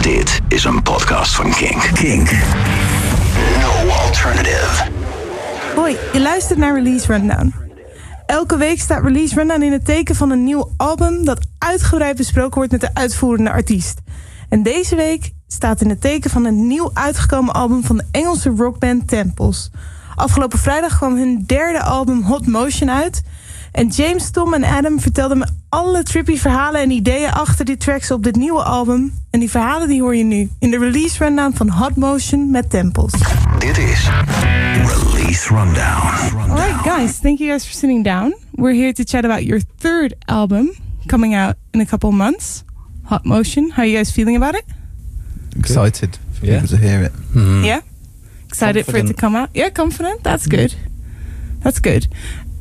Dit is een podcast van Kink. Kink. No alternative. Hoi, je luistert naar Release Rundown. Elke week staat Release Rundown in het teken van een nieuw album dat uitgebreid besproken wordt met de uitvoerende artiest. En deze week staat in het teken van een nieuw uitgekomen album van de Engelse rockband Temples. Afgelopen vrijdag kwam hun derde album Hot Motion uit. En James, Tom en Adam vertelden me alle trippy verhalen en ideeën achter die tracks op dit nieuwe album. En die verhalen die hoor je nu in de release rundown van Hot Motion met Temples. Dit is Release Rundown. Alright guys, thank you guys for sitting down. We're here to chat about your third album coming out in a couple months. Hot Motion. How are you guys feeling about it? Excited for Yeah. people to hear it. Yeah? Excited for it to come out? Yeah, confident. That's good. That's good.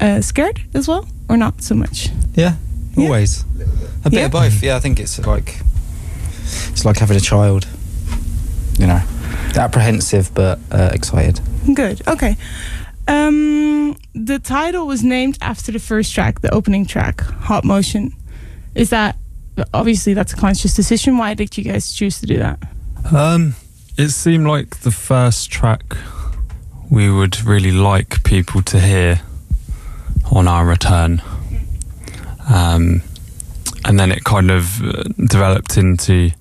Uh, scared as well? Or not so much? Yeah, Yeah. always. A bit Yeah. of both. Yeah, I think it's like it's like having a child. You know, apprehensive but uh, excited. Good. Okay. Um, the title was named after the first track, the opening track, Hot Motion. Is that obviously that's a conscious decision? Why did you guys choose to do that? Um, it seemed like the first track we would really like people to hear on our return. Um, and then it kind of uh, developed into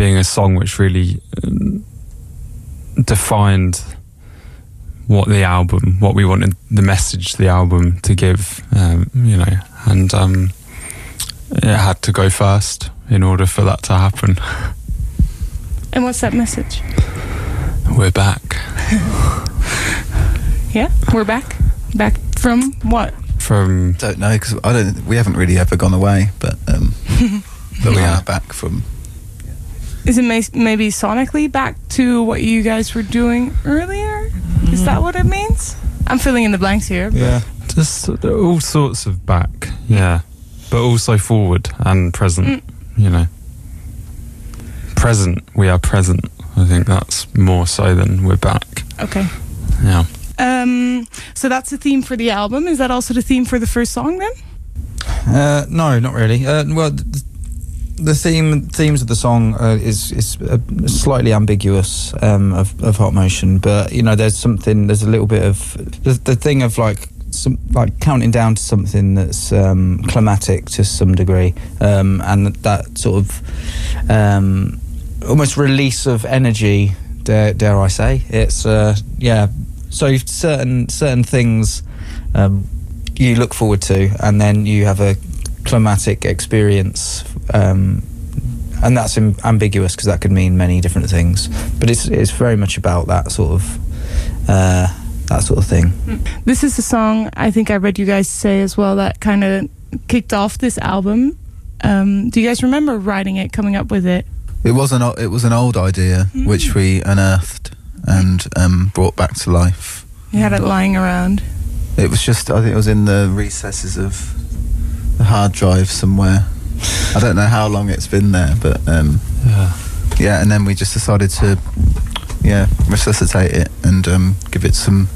being a song which really um, defined what the album, what we wanted the message the album to give, um, you know, and um, it had to go first in order for that to happen. And what's that message? We're back Yeah, we're back. Back from what? from Don't know because I don't. We haven't really ever gone away, but um, but we are back from. Is it may- maybe sonically back to what you guys were doing earlier? Is that what it means? I'm filling in the blanks here. Yeah. just all sorts of back, yeah, but also forward and present. Mm. You know, present. We are present. I think that's more so than we're back. Okay. Yeah. Um, so that's the theme for the album. Is that also the theme for the first song then? Uh, no, not really. Uh, well, th- the theme themes of the song uh, is is uh, slightly ambiguous um, of, of hot motion, but you know, there's something. There's a little bit of the, the thing of like some like counting down to something that's um, climatic to some degree, um, and that sort of um, almost release of energy. Dare, dare I say? It's uh, yeah. So certain certain things. Um, you look forward to, and then you have a climatic experience, um, and that's Im- ambiguous because that could mean many different things. But it's it's very much about that sort of uh, that sort of thing. This is the song I think I read you guys say as well that kind of kicked off this album. Um, do you guys remember writing it, coming up with it? It was an it was an old idea which we unearthed and um, brought back to life. You had it lying around. It was just I think it was in the recesses of the hard drive somewhere. I don't know how long it's been there, but um, Yeah. yeah, and then we just decided to yeah resuscitate it and um, give it some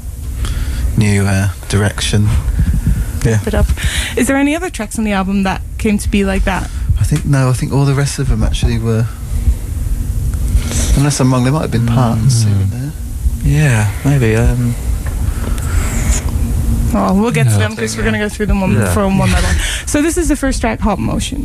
new uh, direction. Yeah, Put up. Is there any other tracks on the album that came to be like that? I think no, I think all the rest of them actually were. Unless I'm wrong, there might have been parts here and there. Yeah, maybe. Um, Oh, we'll get to them because we're going to go through them one Yeah. from one by one. So this is the first track, Hot Motion.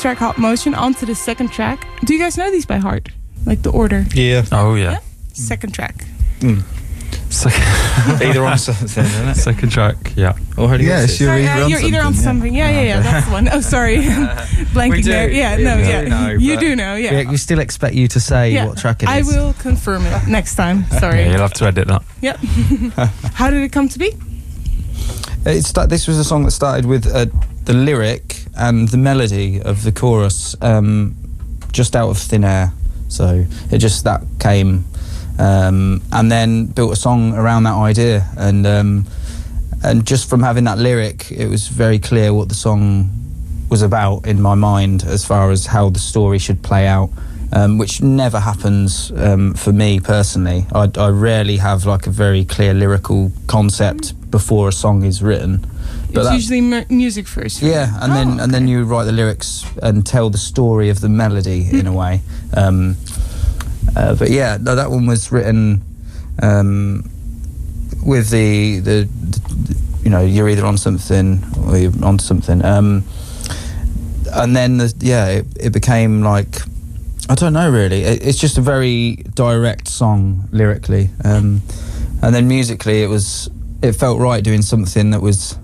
First track, Hot Motion. onto the second track. Do you guys know these by heart? Like the order. Yeah. Oh yeah. Second track. Second, Either on something, isn't it? second track. Yeah. Or Holy Yeah, Voices. sure. You're Sorry, either uh, on you're either on something, something. Yeah, yeah, yeah. That's the one. Oh, sorry. Blanking do. there. Yeah, We no, yeah. know, you do know, yeah. We, we still expect you to say Yeah. what track it is. I will confirm it next time. Sorry. Yeah, you'll have to edit that. Yep. How did it come to be? It sta- this was a song that started with uh, the lyric and the melody of the chorus um, just out of thin air. So it just that came, um, and then built a song around that idea. And um, and just from having that lyric, it was very clear what the song was about in my mind as far as how the story should play out. Um, which never happens um, for me personally. I, I rarely have like a very clear lyrical concept before a song is written. It's that- usually mu- music first. right? yeah, and then Oh, and then you write the lyrics and tell the story of the melody in a way. Um, uh, but yeah, no, that one was written um, with the, the the you know you're either on something or you're on something. Um, and then the, yeah, it, it became like I don't know really. It, it's just a very direct song lyrically, um, and then musically it was it felt right doing something that was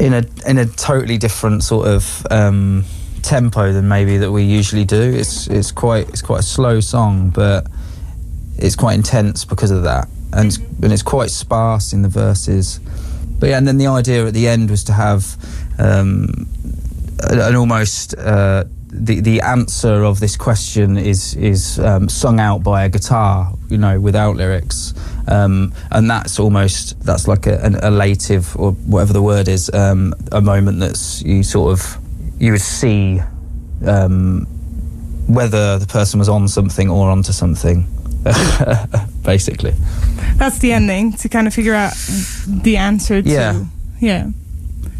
in a in a totally different sort of um, tempo than maybe that we usually do. It's it's quite it's quite a slow song, but it's quite intense because of that, and it's, and it's quite sparse in the verses. But yeah, and then the idea at the end was to have um, an almost uh, the the answer of this question is is um, sung out by a guitar, you know, without lyrics, um, and that's almost that's like a, an elative or whatever the word is, um, a moment that's you sort of you would see um, whether the person was on something or onto something, basically. That's the ending to kind of figure out the answer to. Yeah. Yeah.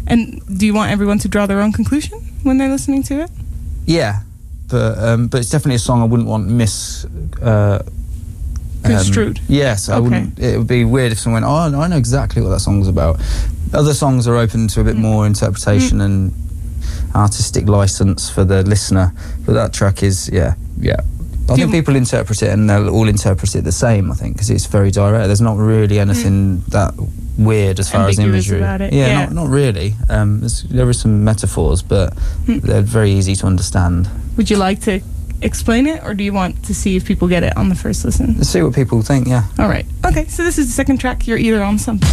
And do you want everyone to draw their own conclusion when they're listening to it? Yeah, but um, but it's definitely a song I wouldn't want mis. Uh, um, Construed. yes, I Okay. wouldn't. It would be weird if someone went, "Oh, I know exactly what that song's about." Other songs are open to a bit Mm. more interpretation and artistic license for the listener, but that track is, yeah, yeah. I Do think people interpret it and they'll all interpret it the same. I think because it's very direct. There's not really anything that weird as far as. Imagery. about it, Yeah, yeah. Not, not really. Um, there are some metaphors, but Hmm. they're very easy to understand. Would you like to explain it or do you want to see if people get it on the first listen? Let's see what people think. Yeah. All right. Okay, so this is the second track. You're either on something.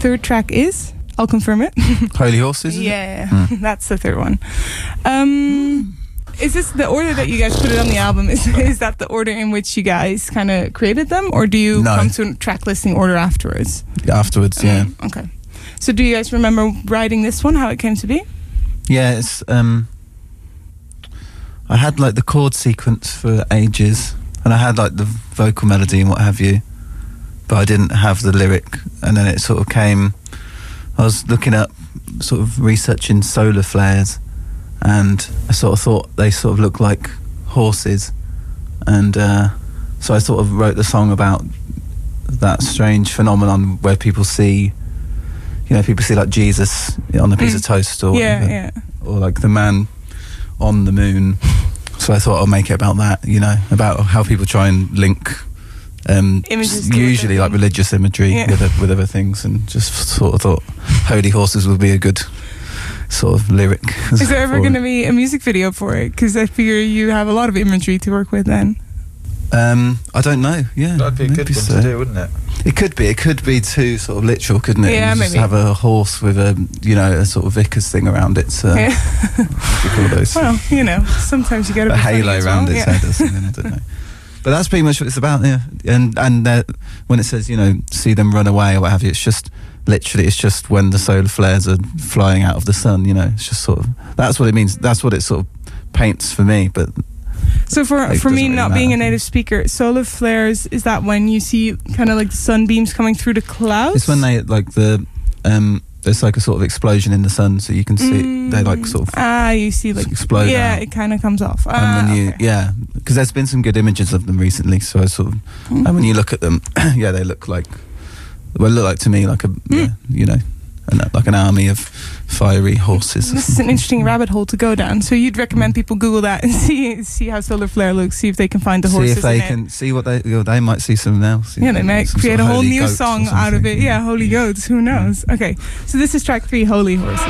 Third track is. I'll confirm it. Holy Horses. is it? yeah, Hmm. that's the third one. Um, is this the order that you guys put it on the album? Is is that the order in which you guys kind of created them, or do you No. come to a track listing order afterwards? Afterwards, yeah. Mm, okay. So do you guys remember writing this one? How it came to be? Yeah, it's um I had like the chord sequence for ages and I had like the vocal melody and what have you. But I didn't have the lyric and then it sort of came I was looking up sort of researching solar flares and I sort of thought they sort of looked like horses and uh so I sort of wrote the song about that strange phenomenon where people see you know, people see like Jesus on a piece Mm. of toast or yeah, whatever yeah. or like the man on the moon. So I thought I'll make it about that, you know, about how people try and link um, Images usually like religious imagery Yeah. with with other things, and just sort of thought holy horses would be a good sort of lyric. Is there ever going to be a music video for it? Because I figure you have a lot of imagery to work with then. Um, I don't know. Yeah, That'd be a good maybe one so. to do, wouldn't it? It could be. It could be too sort of literal, couldn't it? Yeah, You just maybe. have a horse with a you know a sort of vicar's thing around it. uh, Yeah. what do you call those? Well, you know, sometimes you get to a halo around well. its yeah. head or something. I don't know. But that's pretty much what it's about, yeah. And and uh, when it says you know see them run away or what have you, it's just literally it's just when the solar flares are flying out of the sun. You know, it's just sort of that's what it means. That's what it sort of paints for me. But So for Like, for me, really not being a native speaker, solar flares is that when you see kind of like the sunbeams coming through the clouds? it's when they like the um there's like a sort of explosion in the sun, so you can see they like sort of ah, you see like explode yeah, out. it kind of comes off. and Ah, when you okay. yeah because there's been some good images of them recently so I sort of Mm. and when you look at them yeah they look like well look like to me like a Mm. yeah, you know an, like an army of fiery horses This is an interesting rabbit hole to go down. So you'd recommend people Google that and see see how solar flare looks, see if they can find the see horses if they in it. can see what they know, they might see something else. Yeah, they might create sort a whole new song out of it. Yeah, holy goats. Who knows? Okay, so this is track three, Holy. Horses,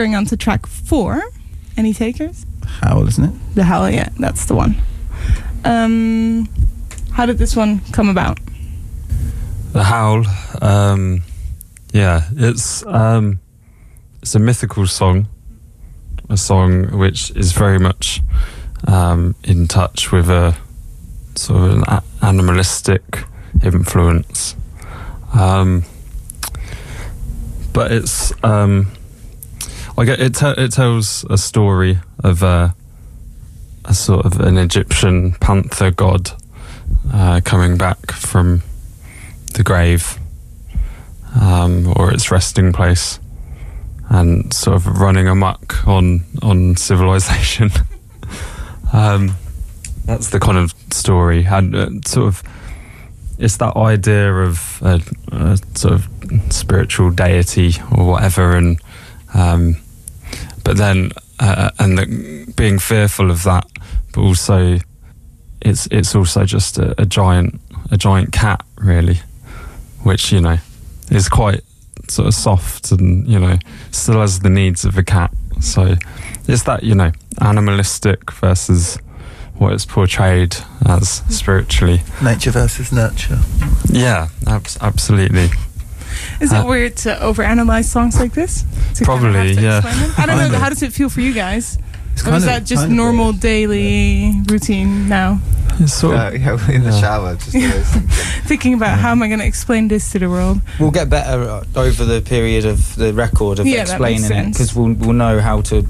we're going on to track four. Any takers? Howl, isn't it? The Howl, yeah, that's the one. Um, how did this one come about? The Howl, um, yeah, it's um, it's a mythical song, a song which is very much um, in touch with a sort of an animalistic influence, um, but it's um, like it it, te- it tells a story of a, a sort of an Egyptian panther god uh, coming back from the grave um, or its resting place and sort of running amok on on civilization. um, that's the kind of story, and uh, sort of it's that idea of a, a sort of spiritual deity or whatever, and um, but then uh, and the, being fearful of that, but also it's it's also just a, a giant a giant cat really which you know is quite sort of soft and you know still has the needs of a cat. So it's that you know animalistic versus what it's portrayed as spiritually. Nature versus nurture. yeah abs- absolutely Is Uh, it weird to overanalyze songs like this? To kind of Probably, to yeah. I don't know. How does it feel for you guys? It's Or is that just normal weird. daily routine now? it's sort of Yeah, yeah, in the Yeah. shower, just thinking. Thinking about how am I going to explain this to the world? We'll get better uh, over the period of the record of Yeah, explaining it because we'll we'll know how to.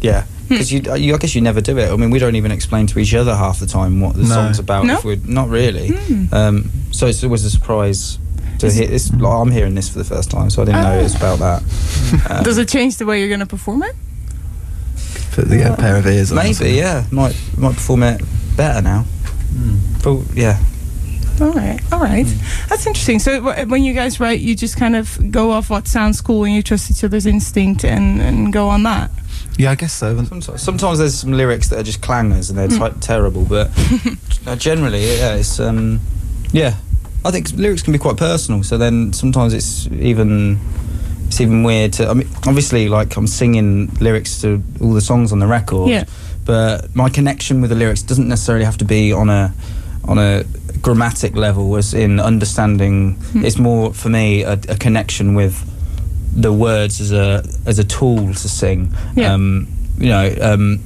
Yeah, Hmm. because you, you, I guess you never do it. I mean, we don't even explain to each other half the time what the No. song's about. No? If we're not really. Hmm. Um, so it's always a surprise to Is- hear this. Like, I'm hearing this for the first time, so I didn't know Ah. it's about that. Um, Does it change the way you're going to perform it? Put the yeah, pair of ears on. Maybe, yeah. Might might perform it better now. Hmm. But yeah, All right, all right. Hmm. That's interesting. So wh- when you guys write, you just kind of go off what sounds cool and you trust each other's instinct and, and go on that. Yeah, I guess so. Sometimes, sometimes there's some lyrics that are just clangers and they're Mm. like terrible, but uh, generally, yeah, it's um, yeah. I think lyrics can be quite personal, so then sometimes it's even it's even weird to. I mean, obviously, like I'm singing lyrics to all the songs on the record, Yeah. but my connection with the lyrics doesn't necessarily have to be on a on a grammatic level, as in understanding. Hmm. It's more for me a, a connection with the words as a as a tool to sing. Yeah. Um, you know, um,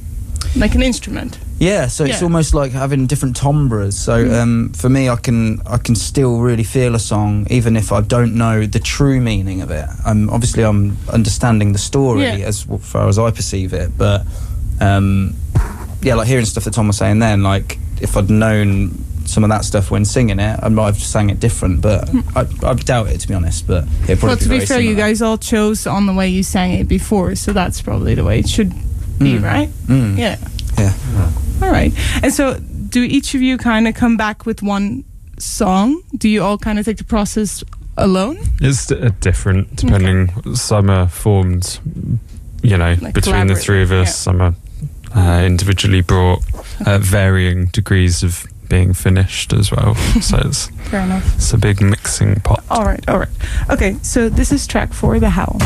Like an instrument. Yeah. So it's Yeah. almost like having different timbres. So Mm. um, for me, I can I can still really feel a song even if I don't know the true meaning of it. Um, obviously, I'm understanding the story Yeah. as far as I perceive it, but um, yeah, like hearing stuff that Tom was saying then, like if I'd known some of that stuff when singing it, I might have sang it different. But I, I doubt it to be honest. But it probably Hmm. Well, to be very fair, you similar. guys all chose on the way you sang it before, so that's probably the way it should be, Mm. right? Mm. Yeah. Yeah. All right. And so, do each of you kind of come back with one song? Do you all kind of take the process alone? It's d- uh, different depending. Some are formed, you know, Like between the three of us. yeah. Some are uh, individually brought at varying degrees of being finished as well. so it's Fair enough. it's a big mixing pot. All right. All right. Okay. So this is track four, The Howl.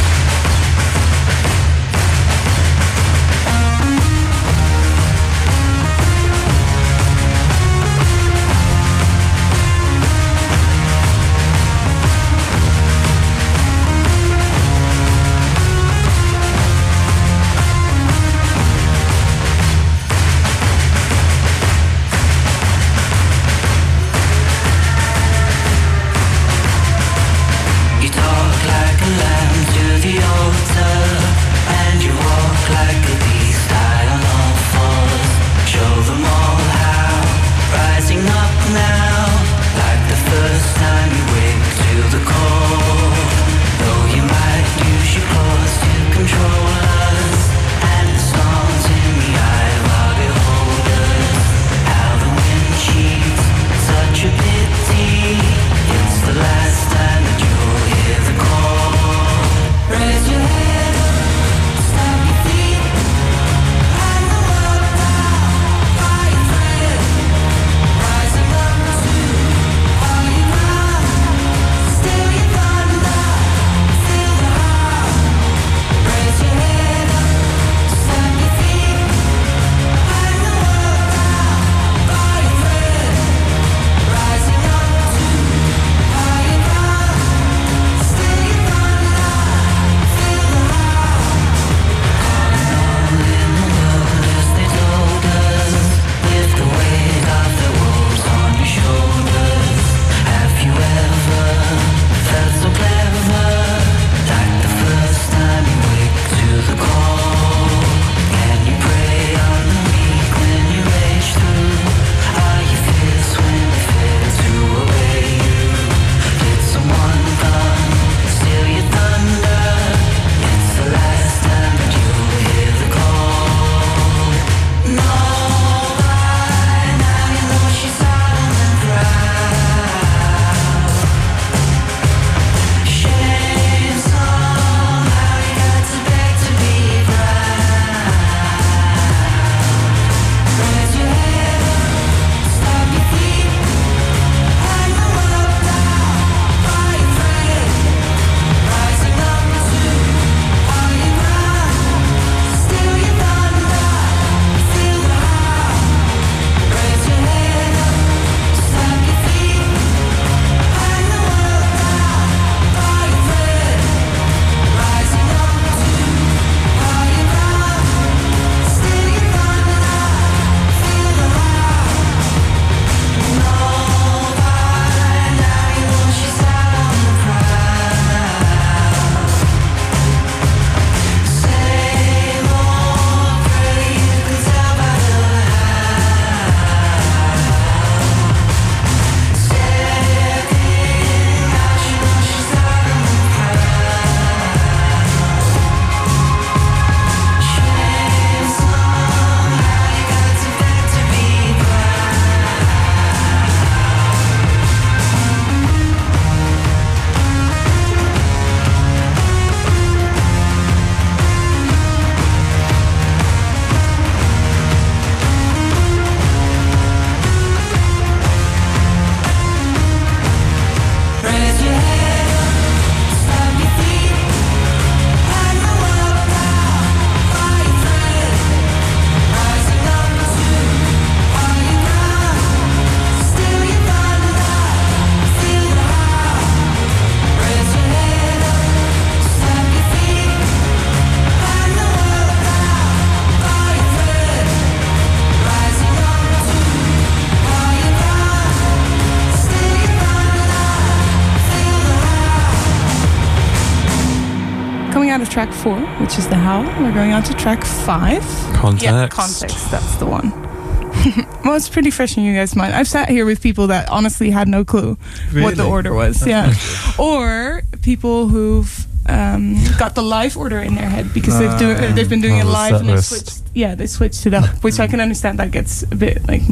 We're going on to track five. Context. Yeah, context. That's the one. well, it's pretty fresh in you guys' mind. I've sat here with people that honestly had no clue what the order was. Yeah, or people who've um, got the live order in their head because they've do, Ah, they've been doing it live and they switched. Yeah, they switched it up, which I can understand. That gets a bit like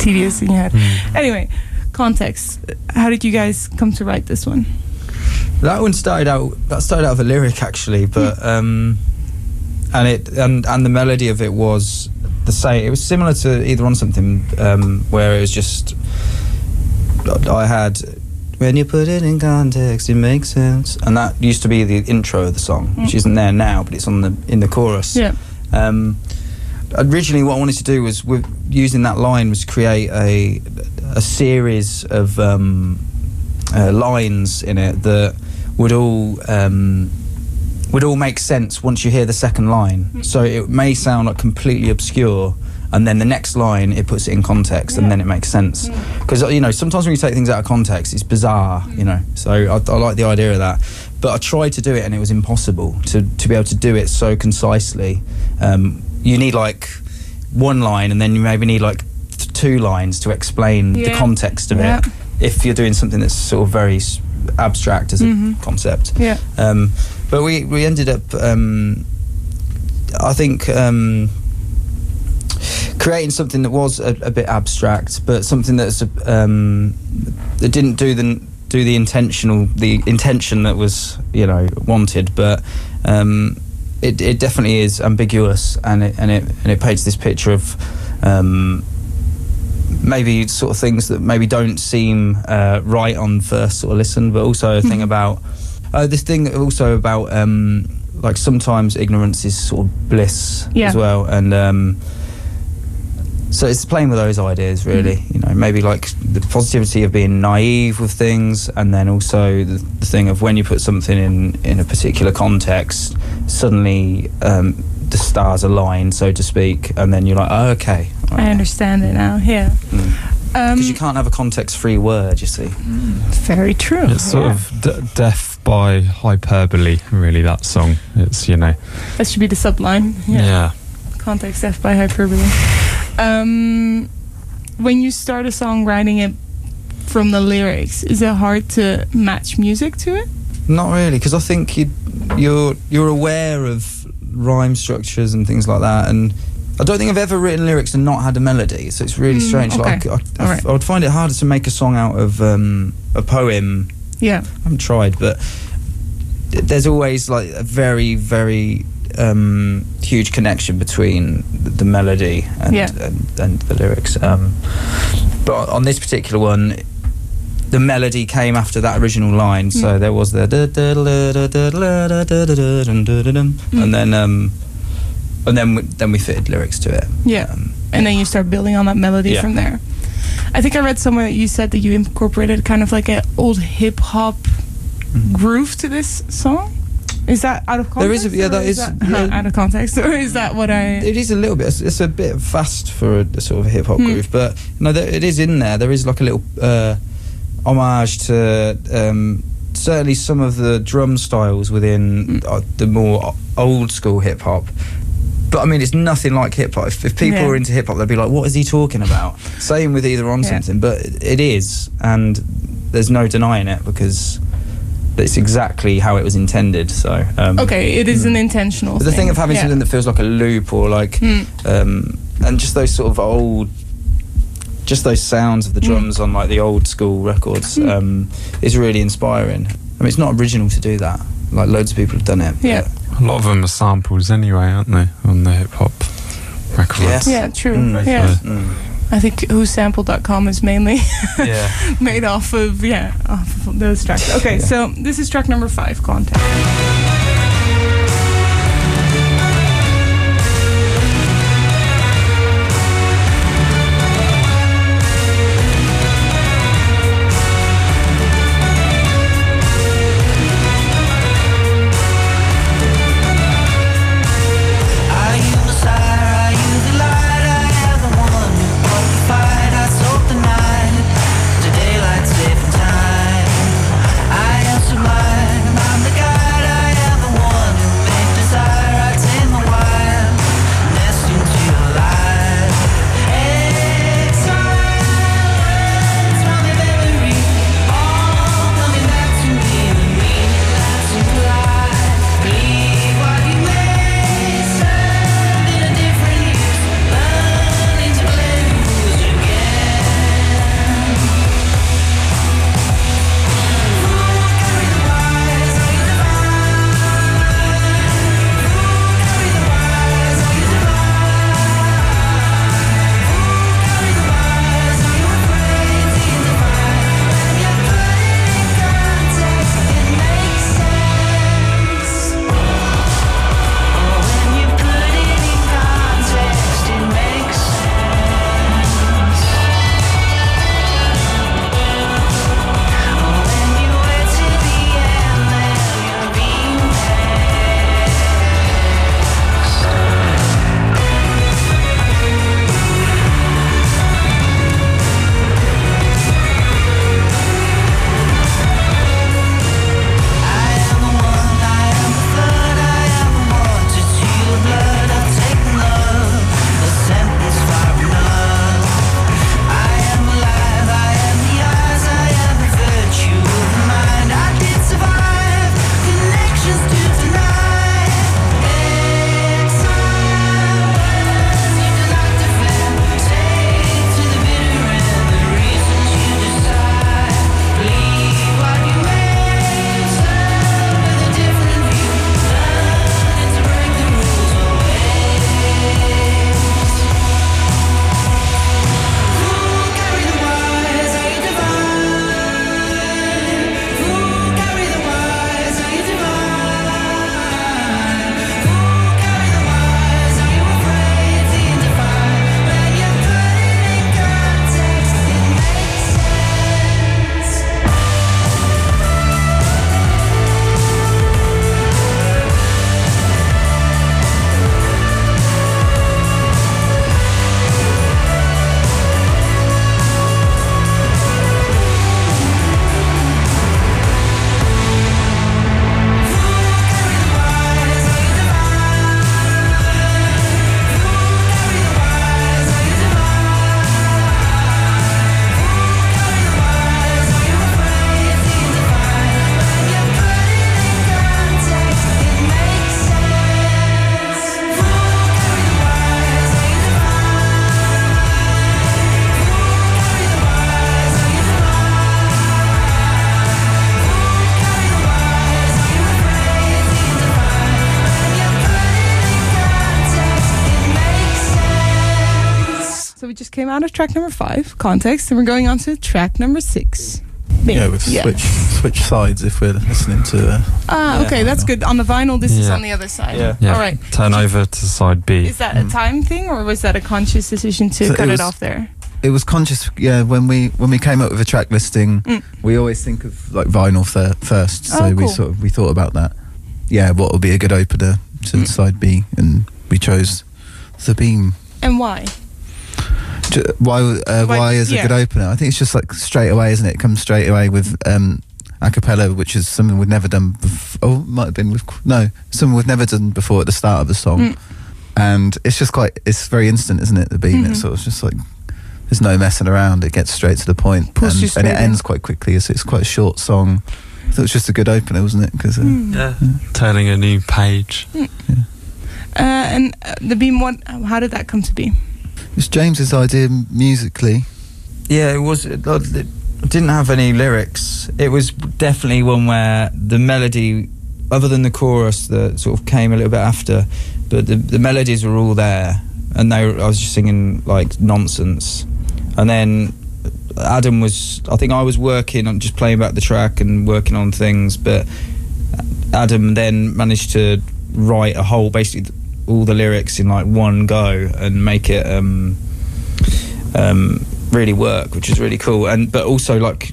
tedious in your head. Mm. Anyway, context. How did you guys come to write this one? That one started out. That started out of a lyric actually, but um, and it and and the melody of it was the same. It was similar to either on something um, where it was just I had when you put it in context, it makes sense, and that used to be the intro of the song, which isn't there now, but it's on the in the chorus. Yeah. Um, originally, what I wanted to do was with using that line was create a a series of um, uh, lines in it that would all um, would all make sense once you hear the second line. So it may sound like completely obscure. And then the next line, it puts it in context, and then it makes sense. Because you know, sometimes when you take things out of context, it's bizarre. You know, so I, I like the idea of that. But I tried to do it, and it was impossible to to be able to do it so concisely. Um, you need like one line, and then you maybe need like two lines to explain the context of Yeah. it. If you're doing something that's sort of very abstract as a Mhm. concept. Yeah. Um, but we we ended up, um, I think, um, creating something that was a, a bit abstract, but something that's um, that didn't do the do the intentional the intention that was you know wanted, but. Um, it, it definitely is ambiguous, and it and it and it paints this picture of um, maybe sort of things that maybe don't seem uh, right on first sort of listen, but also a thing about uh, this thing also about um, like sometimes ignorance is sort of bliss Yeah. as well, and um, so it's playing with those ideas really. You know, maybe like the positivity of being naive with things, and then also the, the thing of when you put something in in a particular context, suddenly um, the stars align, so to speak, and then you're like, oh, okay. I understand it now. Yeah. Um, Because you can't have a context-free word, you see. very true. It's sort Yeah. of d- death by hyperbole, really, that song. It's, you know, That should be the subline. yeah. Yeah. Context F by hyperbole. Um, when you start a song writing it from the lyrics, is it hard to match music to it? Not really, because I think you, you're you're aware of rhyme structures and things like that, and I don't think I've ever written lyrics and not had a melody. So it's really Mm, strange. Like okay. I, I, All right. I would find it harder to make a song out of um, a poem. Yeah, I haven't tried, but there's always like a very very um, huge connection between the melody and yeah. and, and, the lyrics. Um, but on this particular one, the melody came after that original line, mm. so there was the mm. and then um, and then we, then we fitted lyrics to it. Yeah, um, and then you start building on that melody yeah. from there. I think I read somewhere that you said that you incorporated kind of like an old hip hop groove to this song. Is that out of context? Mm-hmm. There is a- yeah, that is- yeah. out of context, or is that what I? It is a little bit. It's a bit fast for a, sort of hip hop Hmm. groove, but no, there, it is in there. There is like a little uh, homage to um, certainly some of the drum styles within uh, the more old school hip hop. But I mean, it's nothing like hip hop. If, if people Yeah. are into hip hop, they'd be like, "What is he talking about?" Same with either on Yeah. something, but it- is, and there's no denying it because it's exactly how it was intended. So um, Okay, it is an intentional. but the thing of having yeah. something that feels like a loop or like Hmm. um, and just those sort of old just those sounds of the Mm. drums on like the old school records Mm. um, is really inspiring I mean it's not original to do that like loads of people have done it Yeah. But- A lot of them are samples anyway, aren't they, on the hip hop records? Yes. Yeah, true. Mm. Yeah, Mm. I think whosample.com is mainly yeah made off of yeah off of those tracks. Okay, Yeah. so this is track number five, context. Of track number five, context, and we're going on to track number six. Bing. Yeah, we've switched switch sides if we're listening to. Uh, Ah, Yeah. okay, that's good. On the vinyl, this is on the other side. Yeah. Yeah. All right. Turn over to side B. Is that a time thing, or was that a conscious decision to So cut it, was- off there? it was conscious, yeah. When we when we came up with a track listing, Mm. we always think of like vinyl fir- first. So Oh, we sort of we thought about that. Yeah, what would be a good opener to Mm. side B, and we chose the Beam. And why? Ju- Why? Uh, Why- why is yeah. a good opener? I think it's just like straight away, isn't it? It comes straight away with um, a cappella, which is something we've never done. Bef- oh, might have been with no, something we've never done before at the start of the song, Mm. and it's just quite. It's very instant, isn't it? The beam. Mhm. It's sort of just like there's no messing around. It gets straight to the and, you and it ends quite quickly. So it's quite a short song. I thought it was just a good opener, wasn't it? Because uh, Hmm. Yeah. Turning a new page. Uh, and uh, the beam, what? How did that come to be? It's James's idea musically. Yeah, it was. Uh, it it didn't have any lyrics. It was definitely one where the melody, other than the chorus that sort of came a little bit after, but the, the melodies were all there, and they were, I was just singing like nonsense, and then Adam was. I think I was working on just playing back the track and working on things, but Adam then managed to write a whole basically all the lyrics in like one go and make it. Um, um, really work, which is really cool. And but also like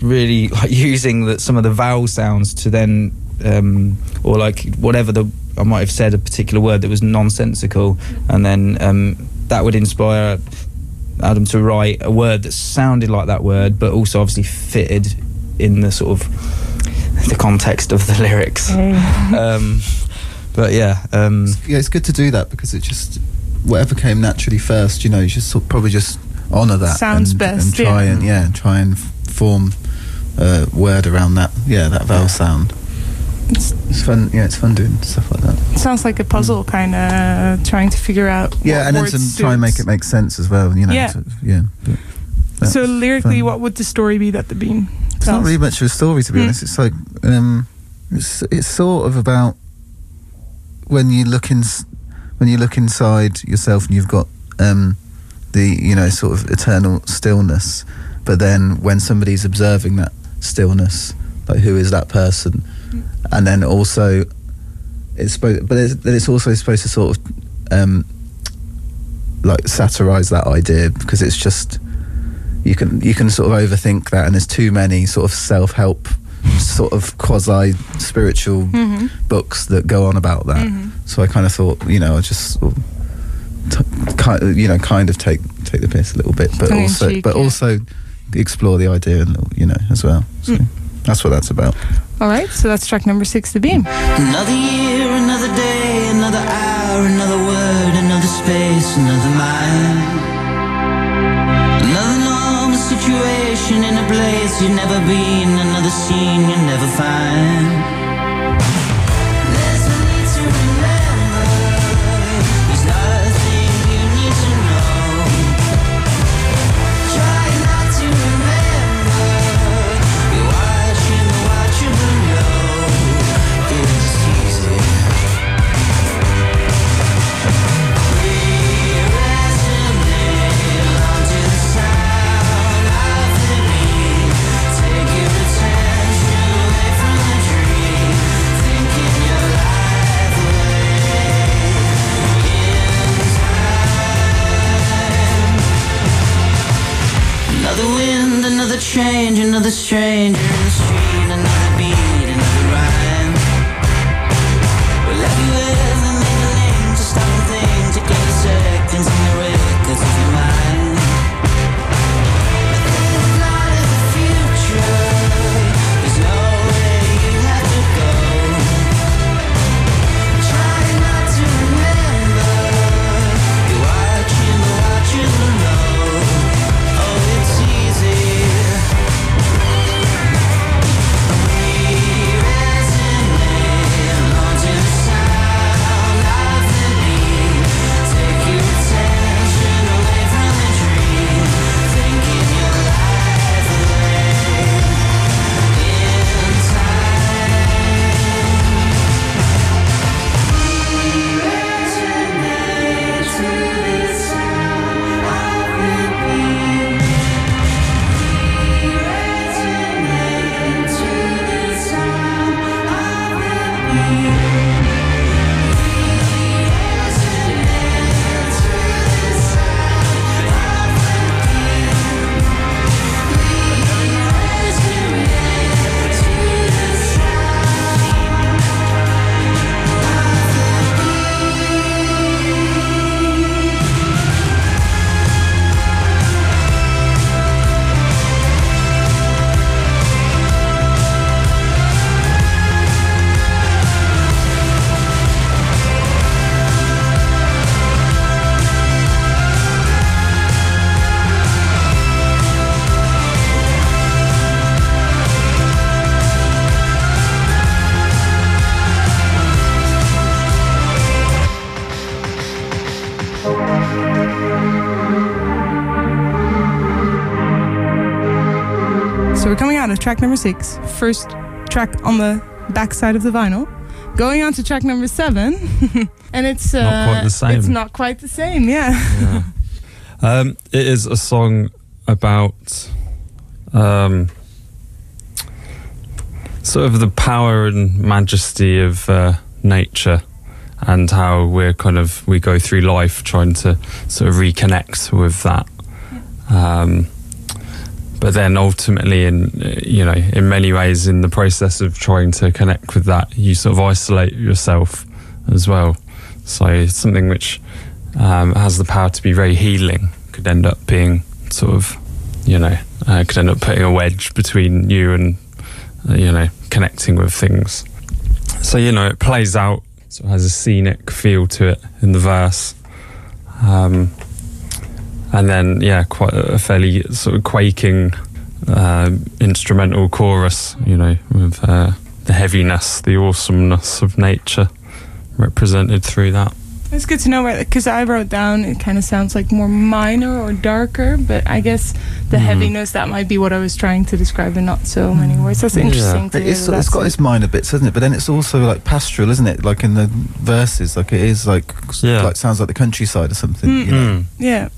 really like using that some of the vowel sounds to then um, or like whatever the I might have said a particular word that was nonsensical, and then um, that would inspire Adam to write a word that sounded like that word, but also obviously fitted in the sort of the context of the lyrics. um, but yeah, um, yeah, it's good to do that because it just whatever came naturally first. You know, you just sort probably just honour that. Sounds and, best, And try yeah. and yeah, try and f- form a word around that. Yeah, that vowel sound. It's- It's fun. Yeah, it's fun doing stuff like that. It sounds like a puzzle, kind of trying to figure out. Yeah, what and then to try and make it make sense as well. You know. Yeah. sort of, yeah. So lyrically, fun. what would the story be that the beam? It's not really much of a story, to be Mm. honest. It's like um, it's it's sort of about when you look in when you look inside yourself and you've got um, the you know sort of eternal stillness, but then when somebody's observing that stillness, like who is that person, and then also it's supposed, but it's, it's also supposed to sort of um, like satirize that idea because it's just you can you can sort of overthink that and there's too many sort of self-help sort of quasi spiritual Mhm. books that go on about that Mhm. so i kind of thought you know i just sort of t- kind of, you know kind of take take the piss a little bit but Tongue also cheek, but yeah. also explore the idea and you know as well so Mm. that's what that's about All right, so that's track number six, the beam. Another year, another day, another hour, another word, another space, another mind. In a place you've never been, another scene you'll never find. Change, another stranger track number six, first track on the back side of the vinyl. Going on to track number seven, and it's uh, Not quite the same. It's not quite the same. Yeah. Yeah. Um, it is a song about um, sort of the power and majesty of uh, nature and how we're kind of we go through life trying to sort of reconnect with that um, but then ultimately in you know in many ways in the process of trying to connect with that you sort of isolate yourself as well. So something which um, has the power to be very healing. Could end up being sort of you know uh, could end up putting a wedge between you and uh, you know connecting with things. So you know it plays out of has a scenic feel to it in the verse. Um, and then yeah quite a fairly sort of quaking um instrumental chorus you know with uh, the heaviness the awesomeness of nature represented through that It's good to know because I wrote down it kind of sounds like more minor or darker, but I guess the Mhm. heaviness that might be what I was trying to describe in not so many words. That's Yeah. interesting. To It's, hear it's that got its minor bits, hasn't it? But then it's also like pastoral, isn't it? Like in the verses, like it is like Yeah. like sounds like the countryside or something. Mm. You know? Mm. Yeah.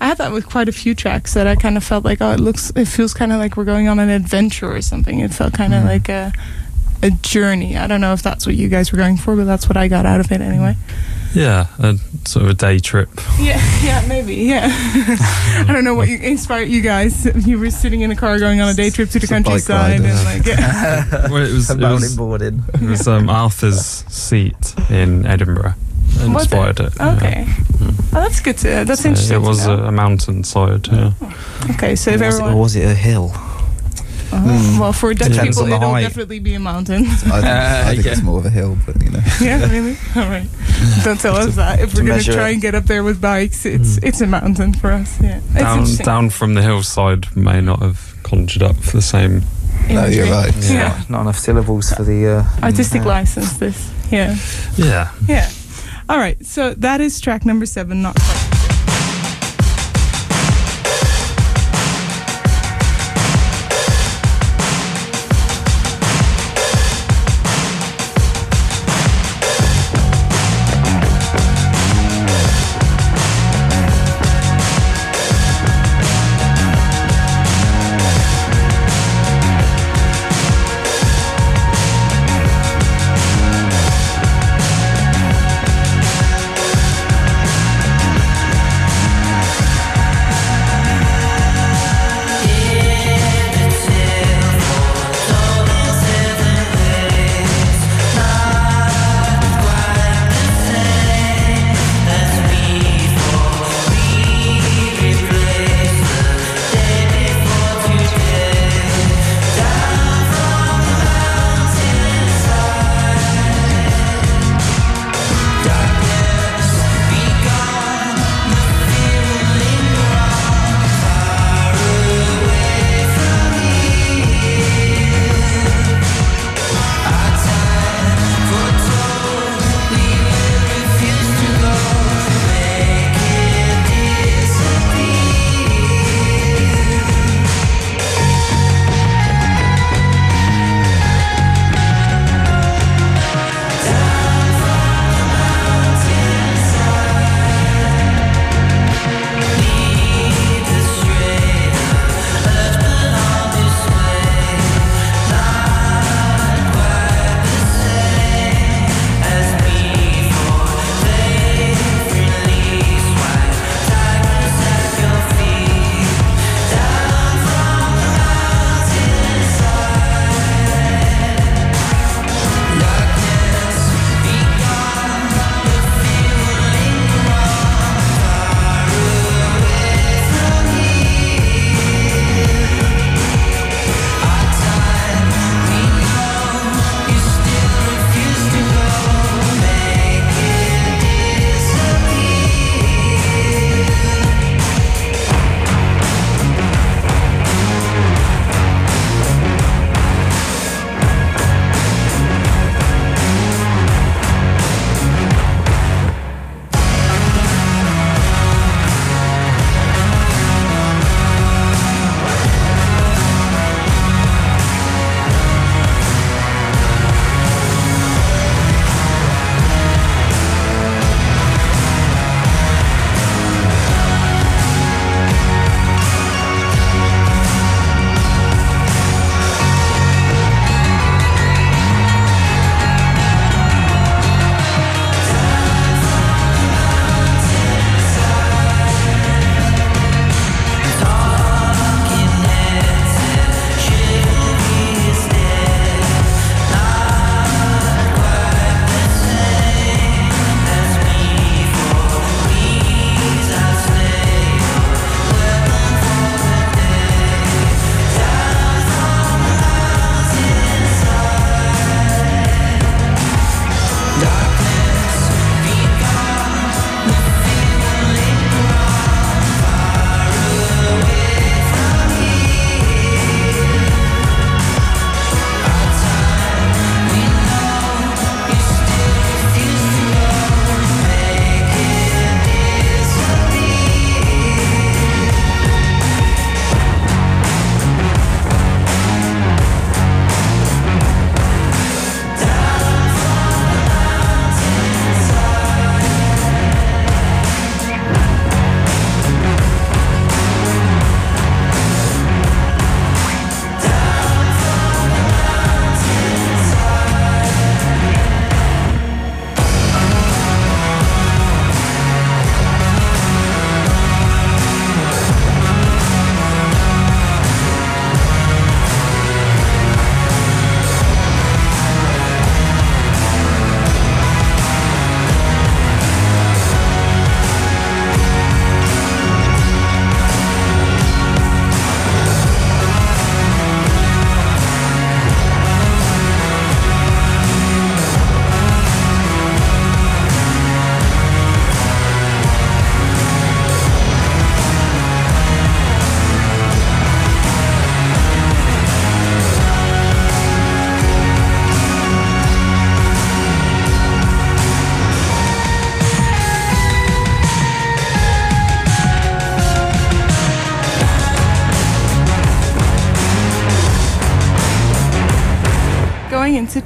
I had that with quite a few tracks that I kind of felt like, oh, it looks, it feels kind of like we're going on an adventure or something. It felt kind of Mm. like a, a journey. I don't know if that's what you guys were going for, but that's what I got out of it anyway. yeah a sort of a day trip Yeah, yeah, maybe, yeah. I don't know what you, inspired you guys. You were sitting in a car going on a day trip to the It's countryside, and like, yeah. well, it was, it Mountain was, boarding. it was um, Arthur's seat in Edinburgh that Was it? inspired it. yeah. Okay. Oh, that's good to. That's So interesting. It was to a, know. a mountainside. Yeah. okay. So if Or was, it, everyone, or was it a hill? Oh, Mm. well, for Dutch Depends people, it'll height. definitely be a mountain. I think, I think yeah. it's more of a hill, but you know. yeah, really. All right. Don't tell us that. If to we're gonna try it. and get up there with bikes, it's Mm. it's a mountain for us. Yeah. Down, interesting. down from the hillside may not have conjured up for the same. No, you're right. Yeah. Not, not enough syllables for the uh, Artistic yeah. license. This. Yeah. Yeah. Yeah. All right. So that is track number seven. Not quite.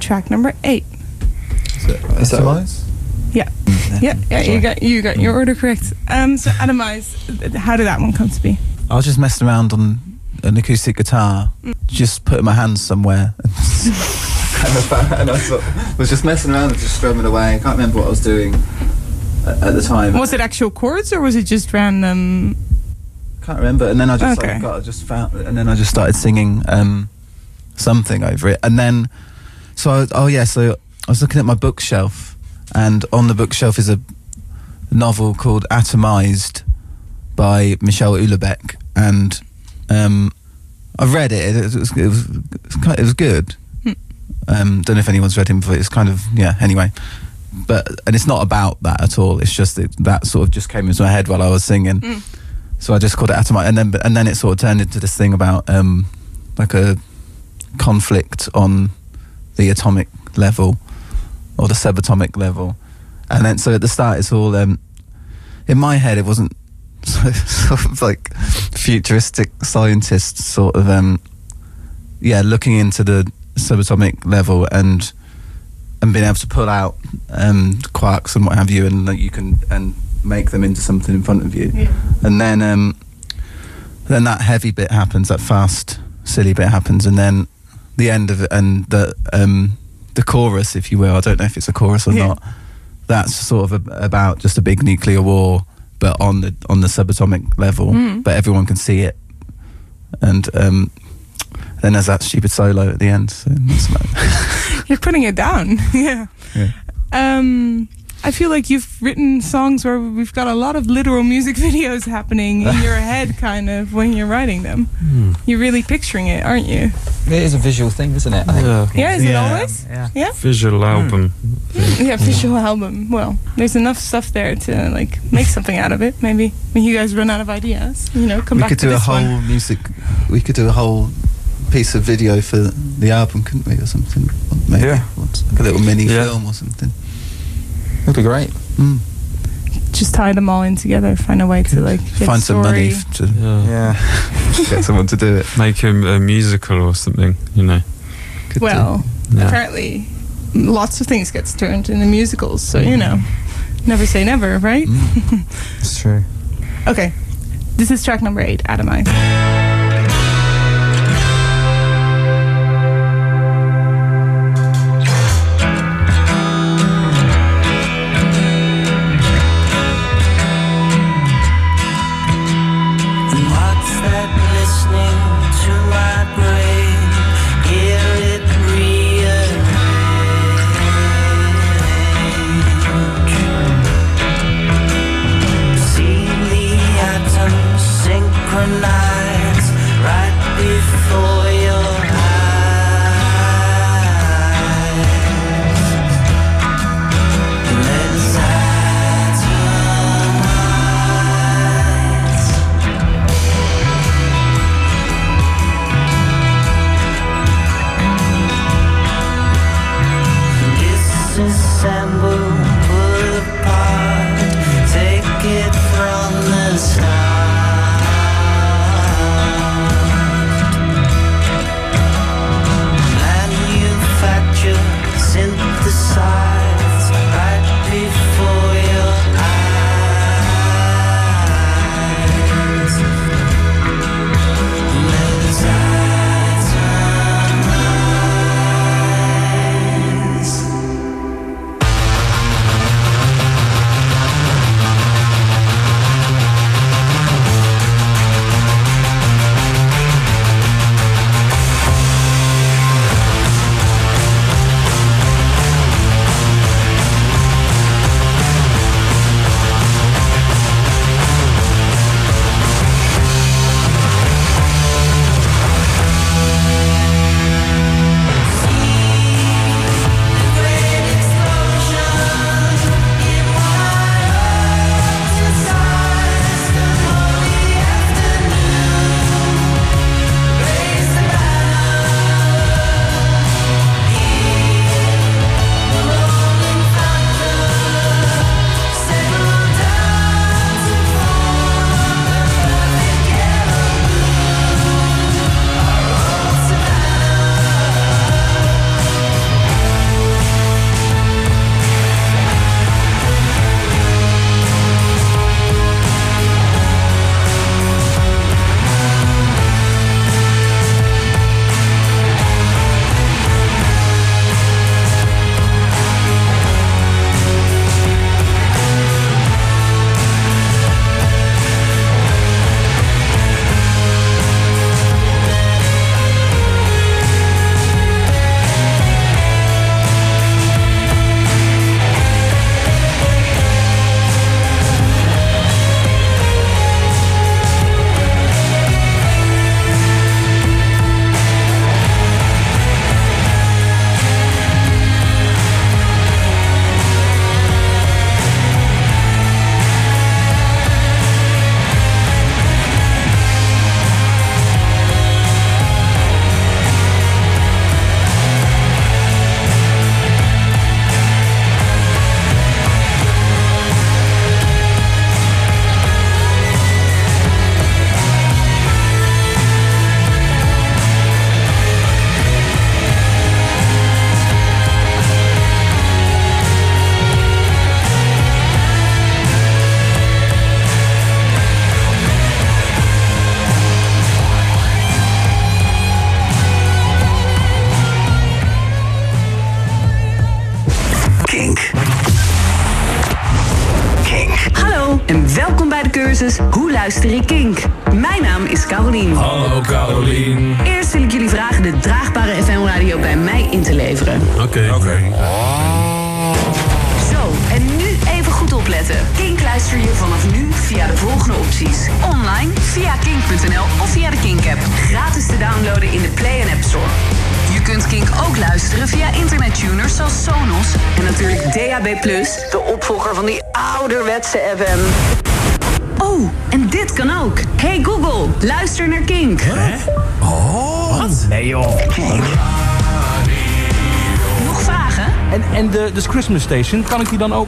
Track number eight. Is that right? Yeah, yeah, yeah. You got you got your order correct. Um, so Atomize, how did that one come to be? I was just messing around on an acoustic guitar, just putting my hands somewhere. and I sort of was just messing around and just strumming away. I can't remember what I was doing at, at the time. Was it actual chords or was it just random? Can't remember. And then I just Okay. like, got, I just found, and then I just started singing um, something over it. And then, so I, oh yeah, so I was looking at my bookshelf, and on the bookshelf is a novel called Atomized by Michel Houellebecq, and um, I've read it. It was, it was, it was, it was good. Um, don't know if anyone's read him, but it's kind of yeah. Anyway, but and it's not about that at all. It's just that, that sort of just came into my head while I was singing. So I just called it Atomized, and then and then it sort of turned into this thing about um, like a conflict on the atomic level or the subatomic level, and then so at the start it's all um, in my head it wasn't so, sort of like futuristic scientists sort of um, yeah looking into the subatomic level and and being able to pull out um, quarks and what have you, and that you can and make them into something in front of you, and then um, then that heavy bit happens, that fast silly bit happens, and then the end of it and the um, the chorus, if you will. I don't know if it's a chorus or Yeah. not. That's sort of a, about just a big nuclear war, but on the on the subatomic level, Mm. but everyone can see it, and um, then there's that stupid solo at the end. So You're putting it down. yeah. Yeah. Um, I feel like you've written songs where we've got a lot of literal music videos happening in your head, kind of when you're writing them. Hmm. You're really picturing it, aren't you? It is a visual thing, isn't it? I think. Yeah. Yeah, is it Yeah. always? Yeah. Yeah. Visual hmm. album. Yeah, visual album. Well, there's enough stuff there to like make something out of it. Maybe when you guys run out of ideas, you know, come we back could do a whole one. music. We could do a whole piece of video for the album, couldn't we, or something? Maybe Yeah. like a little mini Yeah. film or something. It'd be great. Mm. Just tie them all in together. Find a way to like get Find some money f- to Yeah. Yeah. get someone to do it. Make him a musical or something, you know. Could. Well, Yeah. apparently, lots of things gets turned into musicals. So you know, never say never, right? Mm. It's true. Okay, this is track number eight, Atomize. Right Hoe luister ik Kink? Mijn naam is Carolien. Hallo Carolien. Eerst wil ik jullie vragen de draagbare FM-radio bij mij in te leveren. Oké. Oké. Zo, en nu even goed opletten. Kink luister je vanaf nu via de volgende opties. Online, via kink.nl of via de Kink-app. Gratis te downloaden in de Play en App Store. Je kunt Kink ook luisteren via internettuners zoals Sonos. En natuurlijk DAB+, de opvolger van die ouderwetse FM. Dit kan ook. Hey Google, luister naar Kink. Oh. Wat? Nee joh. Nog vragen? En, en de, de Christmas Station, kan ik die dan ook?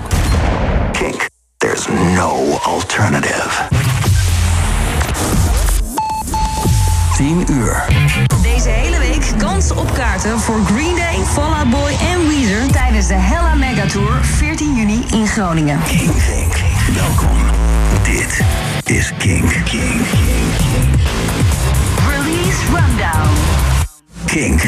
Kink. There's no alternative. 10 uur. Deze hele week kans op kaarten voor Green Day, Fall Out Boy en Weezer tijdens de Hella Mega Tour 14 juni in Groningen. King, King. Welkom. Dit is King. King. Release Rundown. King.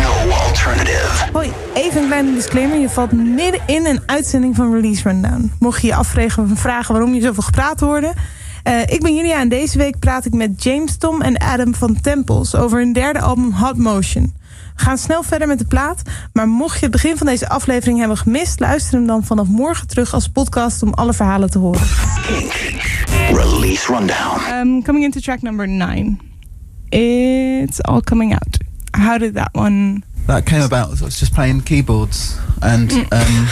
No alternative. Hoi, even een kleine disclaimer. Je valt midden in een uitzending van Release Rundown. Mocht je je afvragen of vragen waarom je zoveel gepraat hoorde. Eh, ik ben Julia en deze week praat ik met James Tom en Adam van Tempels over hun derde album Hot Motion. We gaan snel verder met de plaat, maar mocht je het begin van deze aflevering hebben gemist, luister hem dan vanaf morgen terug als podcast om alle verhalen te horen. Release Rundown. Um, coming into track number nine. It's all coming out. How did that one That came about. I was just playing keyboards, and um,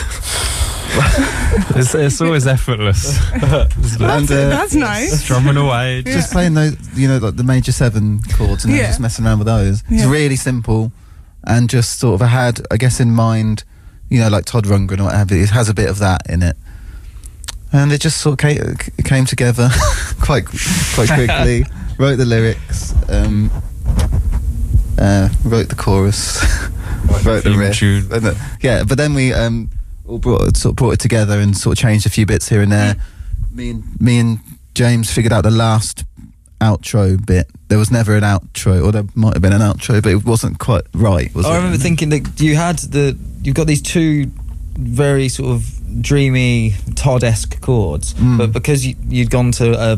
It's, it's always effortless. and uh, That's nice. Strumming away. just playing those, you know, like the major seven chords, and then Yeah. just messing around with those. It's really simple, and just sort of had, I guess, in mind, you know, like Todd Rundgren or whatever. It has a bit of that in it, and it just sort of came, came together quite quite quickly. wrote the lyrics, um, uh, wrote the chorus, wrote the riff, tune. and the- yeah. But then we um, all brought sort of brought it together and sort of changed a few bits here and there. Me and me and James figured out the last outro bit. There was never an outro, or there might have been an outro, but it wasn't quite right. Was I it? remember thinking that you had the you've got these two very sort of dreamy Todd-esque chords, Mm. but because you, you'd gone to a,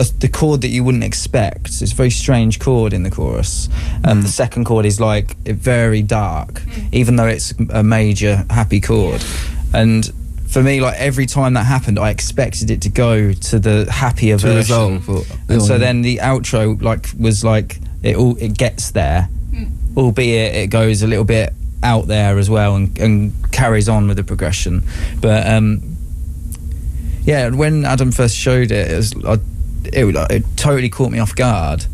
a, the chord that you wouldn't expect, it's a very strange chord in the chorus. Um, The second chord is like very dark, even though it's a major happy chord, and. For me, like every time that happened, I expected it to go to the happier To version, resolve, or- and so or- then the outro like was like it all it gets there, albeit it goes a little bit out there as well and, and carries on with the progression. But um, yeah, when Adam first showed it, it was I, it, it totally caught me off guard,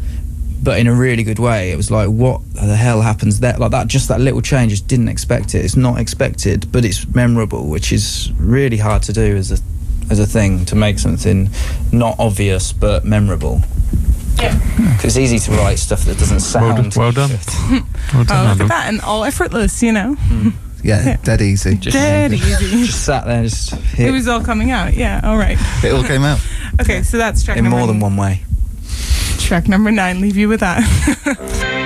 but in a really good way. It was like, what the hell happens there? Like that, just that little change. Just didn't expect it. It's not expected, but it's memorable, which is really hard to do as a as a thing to make something not obvious but memorable. Yeah. 'Cause it's easy to write stuff that doesn't Well, sound. d- well done. Well Oh, done, look at that. And all effortless, you know? yeah, hmm. Yeah. dead easy. Dead easy. Just sat there, just It was all coming out. Yeah, all right. It all came out. Okay, so that's track in number more than one way. Track number nine. Leave you with that.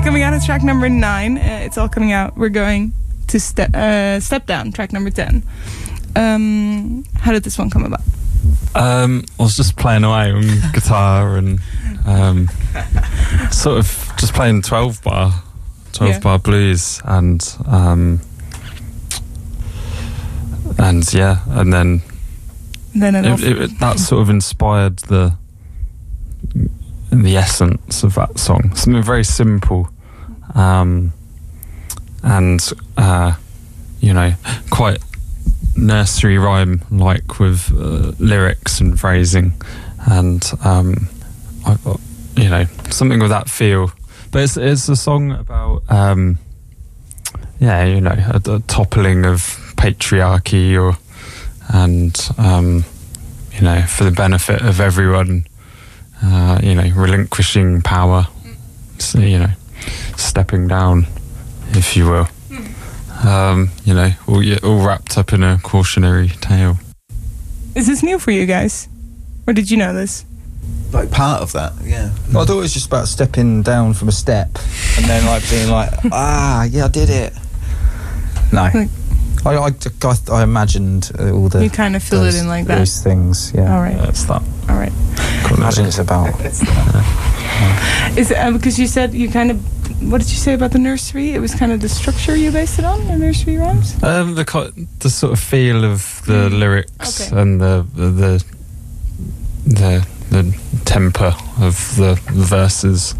Okay, coming out of track number nine. Uh, it's all coming out. We're going to step uh, step down. Track number ten. Um, how did this one come about? Um, I was just playing away on guitar and um, sort of just playing 12 bar, 12 Yeah. bar blues, and um, and yeah, and then Then it, it, it, that sort of inspired the the essence of that song. Something very simple, um, and uh, you know, quite nursery rhyme like with uh, lyrics and phrasing, and um, I, you know, something with that feel. But it's it's a song about um, yeah, you know, a, a toppling of patriarchy or and um, you know, for the benefit of everyone, uh, you know, relinquishing power, so, you know, stepping down, if you will. Um, you know, all, all wrapped up in a cautionary tale. is this new for you guys, or did you know this? Like part of that, yeah. I thought it was just about stepping down from a step and then like being like, ah, yeah, I did it. No. Like- I, I, I, I imagined uh, all the. You kind of filled it in like that. Those things, yeah. All right. That's that. All right. Can't imagine it's about. Is it uh, because you said you kind of what did you say about the nursery? It was kind of the structure you based it on, the nursery rhymes. Um, the co- the sort of feel of the Mm. lyrics Okay. and the the the the temper of the verses.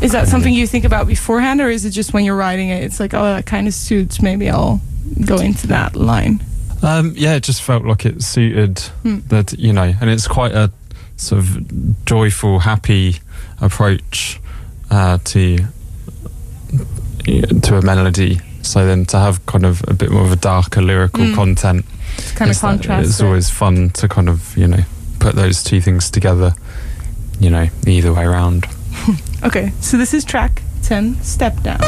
Is that something you think about beforehand, or is it just when you're writing it? It's like, oh, that kind of suits. Maybe I'll go into that line. Um, yeah, it just felt like it suited Hmm. that you know, and it's quite a sort of joyful, happy approach uh, to to a melody. So then to have kind of a bit more of a darker lyrical Mm. content, It's kind of contrast. It's always fun to kind of you know put those two things together. You know, either way around. okay. So this is track ten, step down.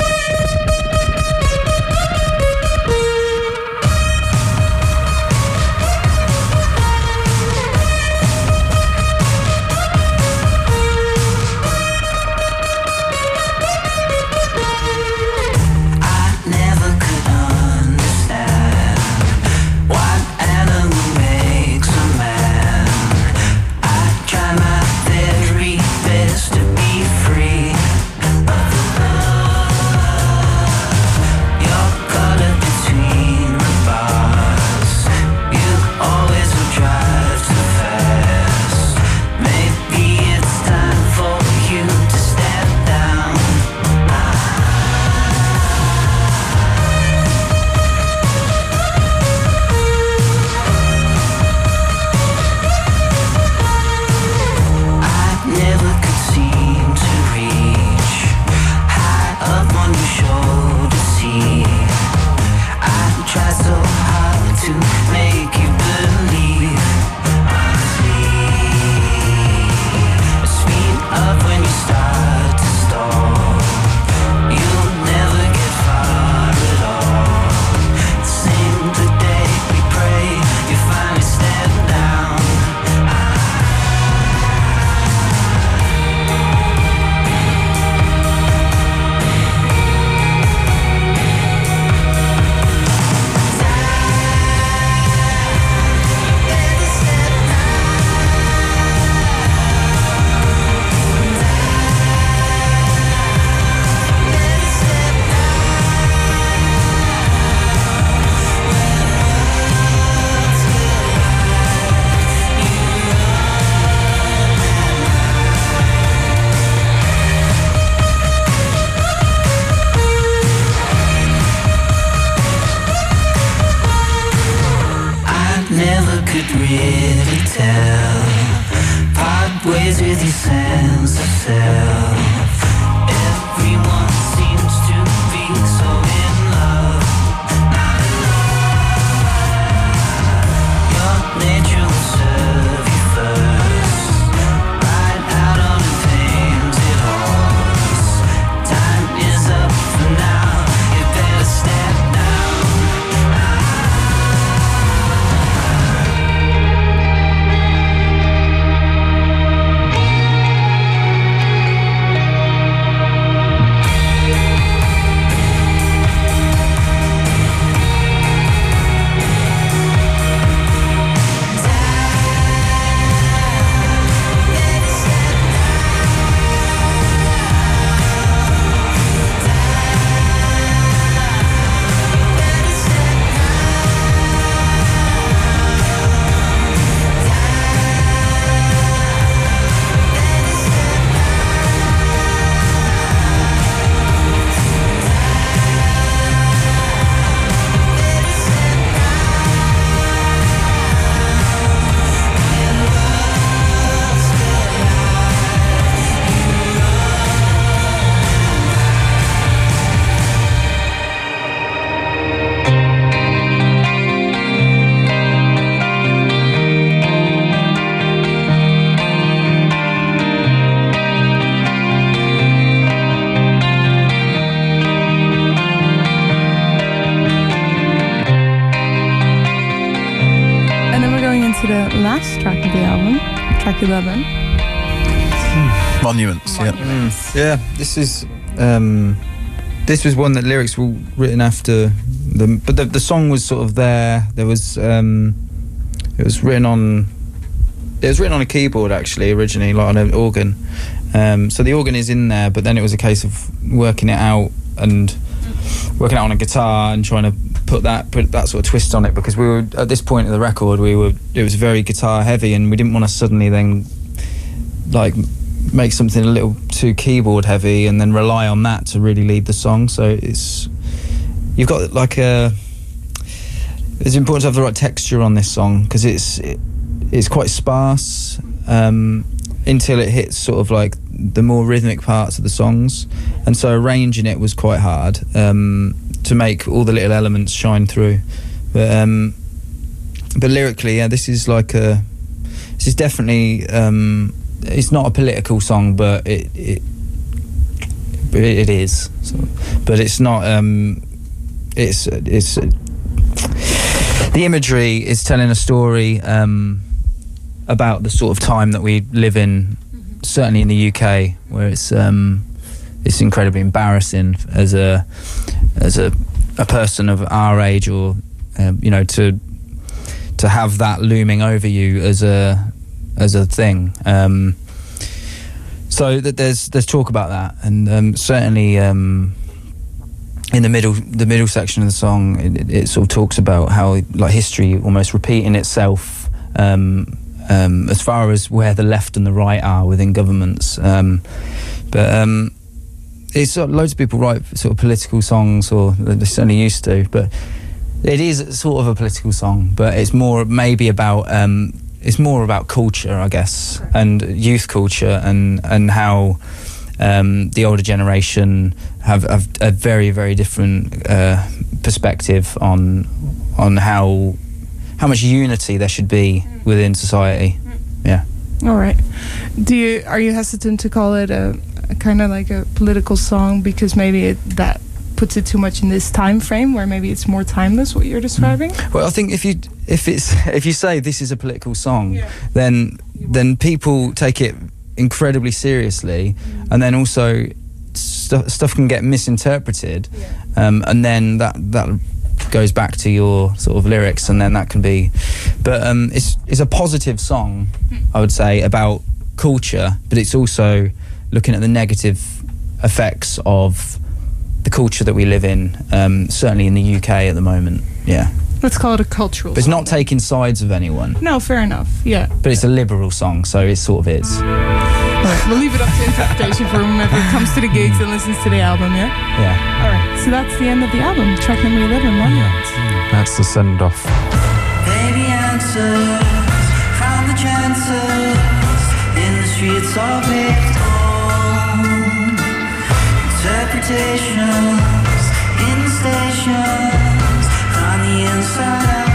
This is um, this was one that lyrics were written after the, but the, the song was sort of there. There was um, it was written on it was written on a keyboard actually originally, like on an organ. Um, so the organ is in there, but then it was a case of working it out and working out on a guitar and trying to put that put that sort of twist on it because we were at this point of the record we were it was very guitar heavy and we didn't want to suddenly then like make something a little too keyboard heavy and then rely on that to really lead the song. So it's you've got like a it's important to have the right texture on this song because it's it, it's quite sparse um, until it hits sort of like the more rhythmic parts of the songs. And so arranging it was quite hard um, to make all the little elements shine through. But um, but lyrically yeah this is like a this is definitely um, it's not a political song but it it, it, is. So, but it's not um, it's it's the imagery is telling a story um, about the sort of time that we live in, certainly in the UK, where it's um, it's incredibly embarrassing as a as a, a person of our age, or um, you know, to to have that looming over you as a as a thing. Um, so that there's there's talk about that, and um, certainly. Um, in the middle the middle section of the song it, it, sort of talks about how like history almost repeating itself um, um, as far as where the left and the right are within governments um, but it's of, loads of people write sort of political songs or they certainly used to but it is sort of a political song but it's more maybe about um, it's more about culture I guess and youth culture and and how um, the older generation have, have a very very different uh, perspective on on how how much unity there should be within society. Yeah. All right. Do you are you hesitant to call it a, a kind of like a political song because maybe it, that puts it too much in this time frame where maybe it's more timeless what you're describing? Well, I think if you if it's if you say this is a political song, Yeah. then then people take it incredibly seriously, and then also stu- stuff can get misinterpreted, um, and then that that goes back to your sort of lyrics, and then that can be. But um, it's it's a positive song, I would say, about culture, but it's also looking at the negative effects of the culture that we live in, um, certainly in the UK at the moment. Yeah, Let's call it a cultural. but it's song not taking sides of anyone. No, fair enough. Yeah. But it's a liberal song, so it sort of is. All right. We'll leave it up to interpretation for whomever comes to the gigs and listens to the album. Yeah. Yeah. All right. So that's the end of the album. Track number eleven. Monument. That's the send off. Baby answers from the chances in the streets of paved Interpretations in stations on the inside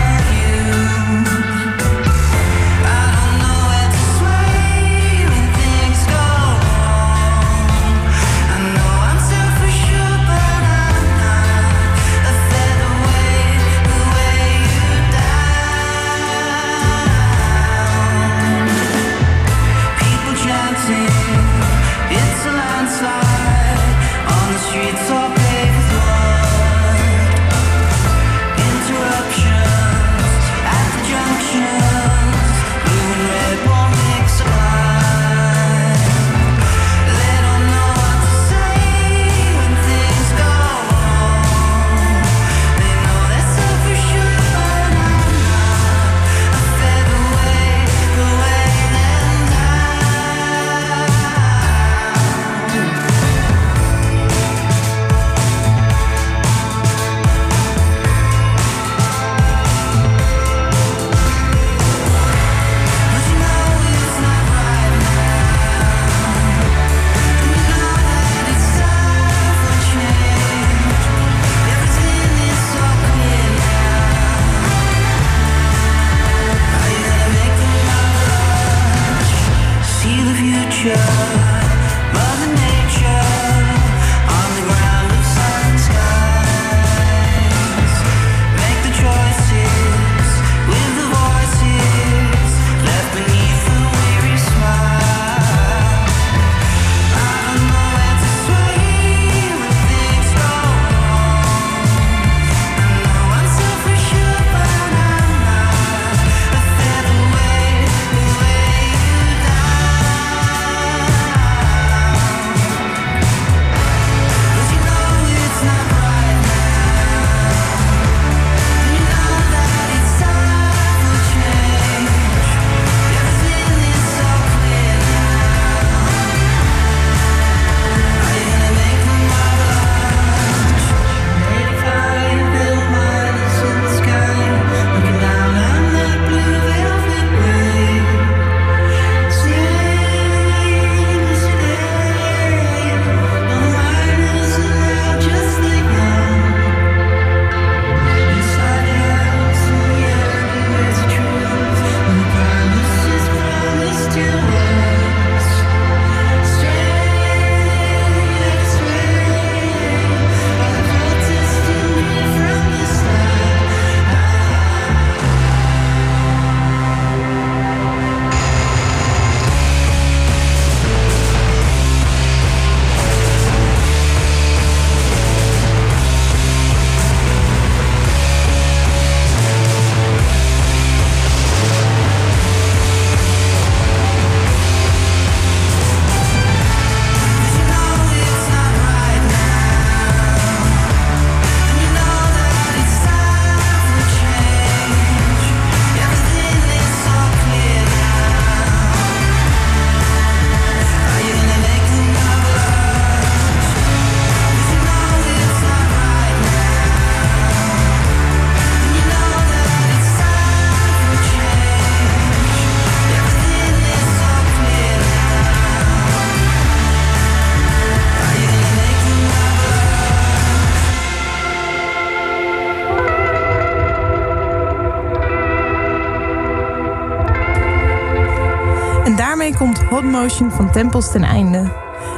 Motion van Tempels ten einde.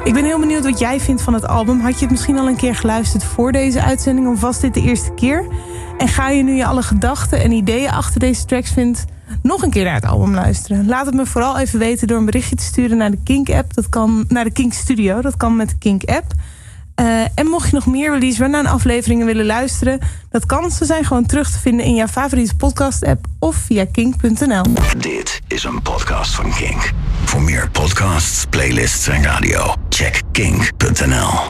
Ik ben heel benieuwd wat jij vindt van het album. Had je het misschien al een keer geluisterd voor deze uitzending of was dit de eerste keer? En ga je nu je alle gedachten en ideeën achter deze tracks vindt, nog een keer naar het album luisteren? Laat het me vooral even weten door een berichtje te sturen naar de Kink app. Dat kan naar de Kink Studio. Dat kan met de Kink app. Eh, en mocht je nog meer Release Rundown afleveringen willen luisteren, dat kan. Ze zijn gewoon terug te vinden in jouw favoriete podcast app of via kink.nl. Dit is een podcast van Kink. Voor meer podcasts, playlists en radio, check kink.nl.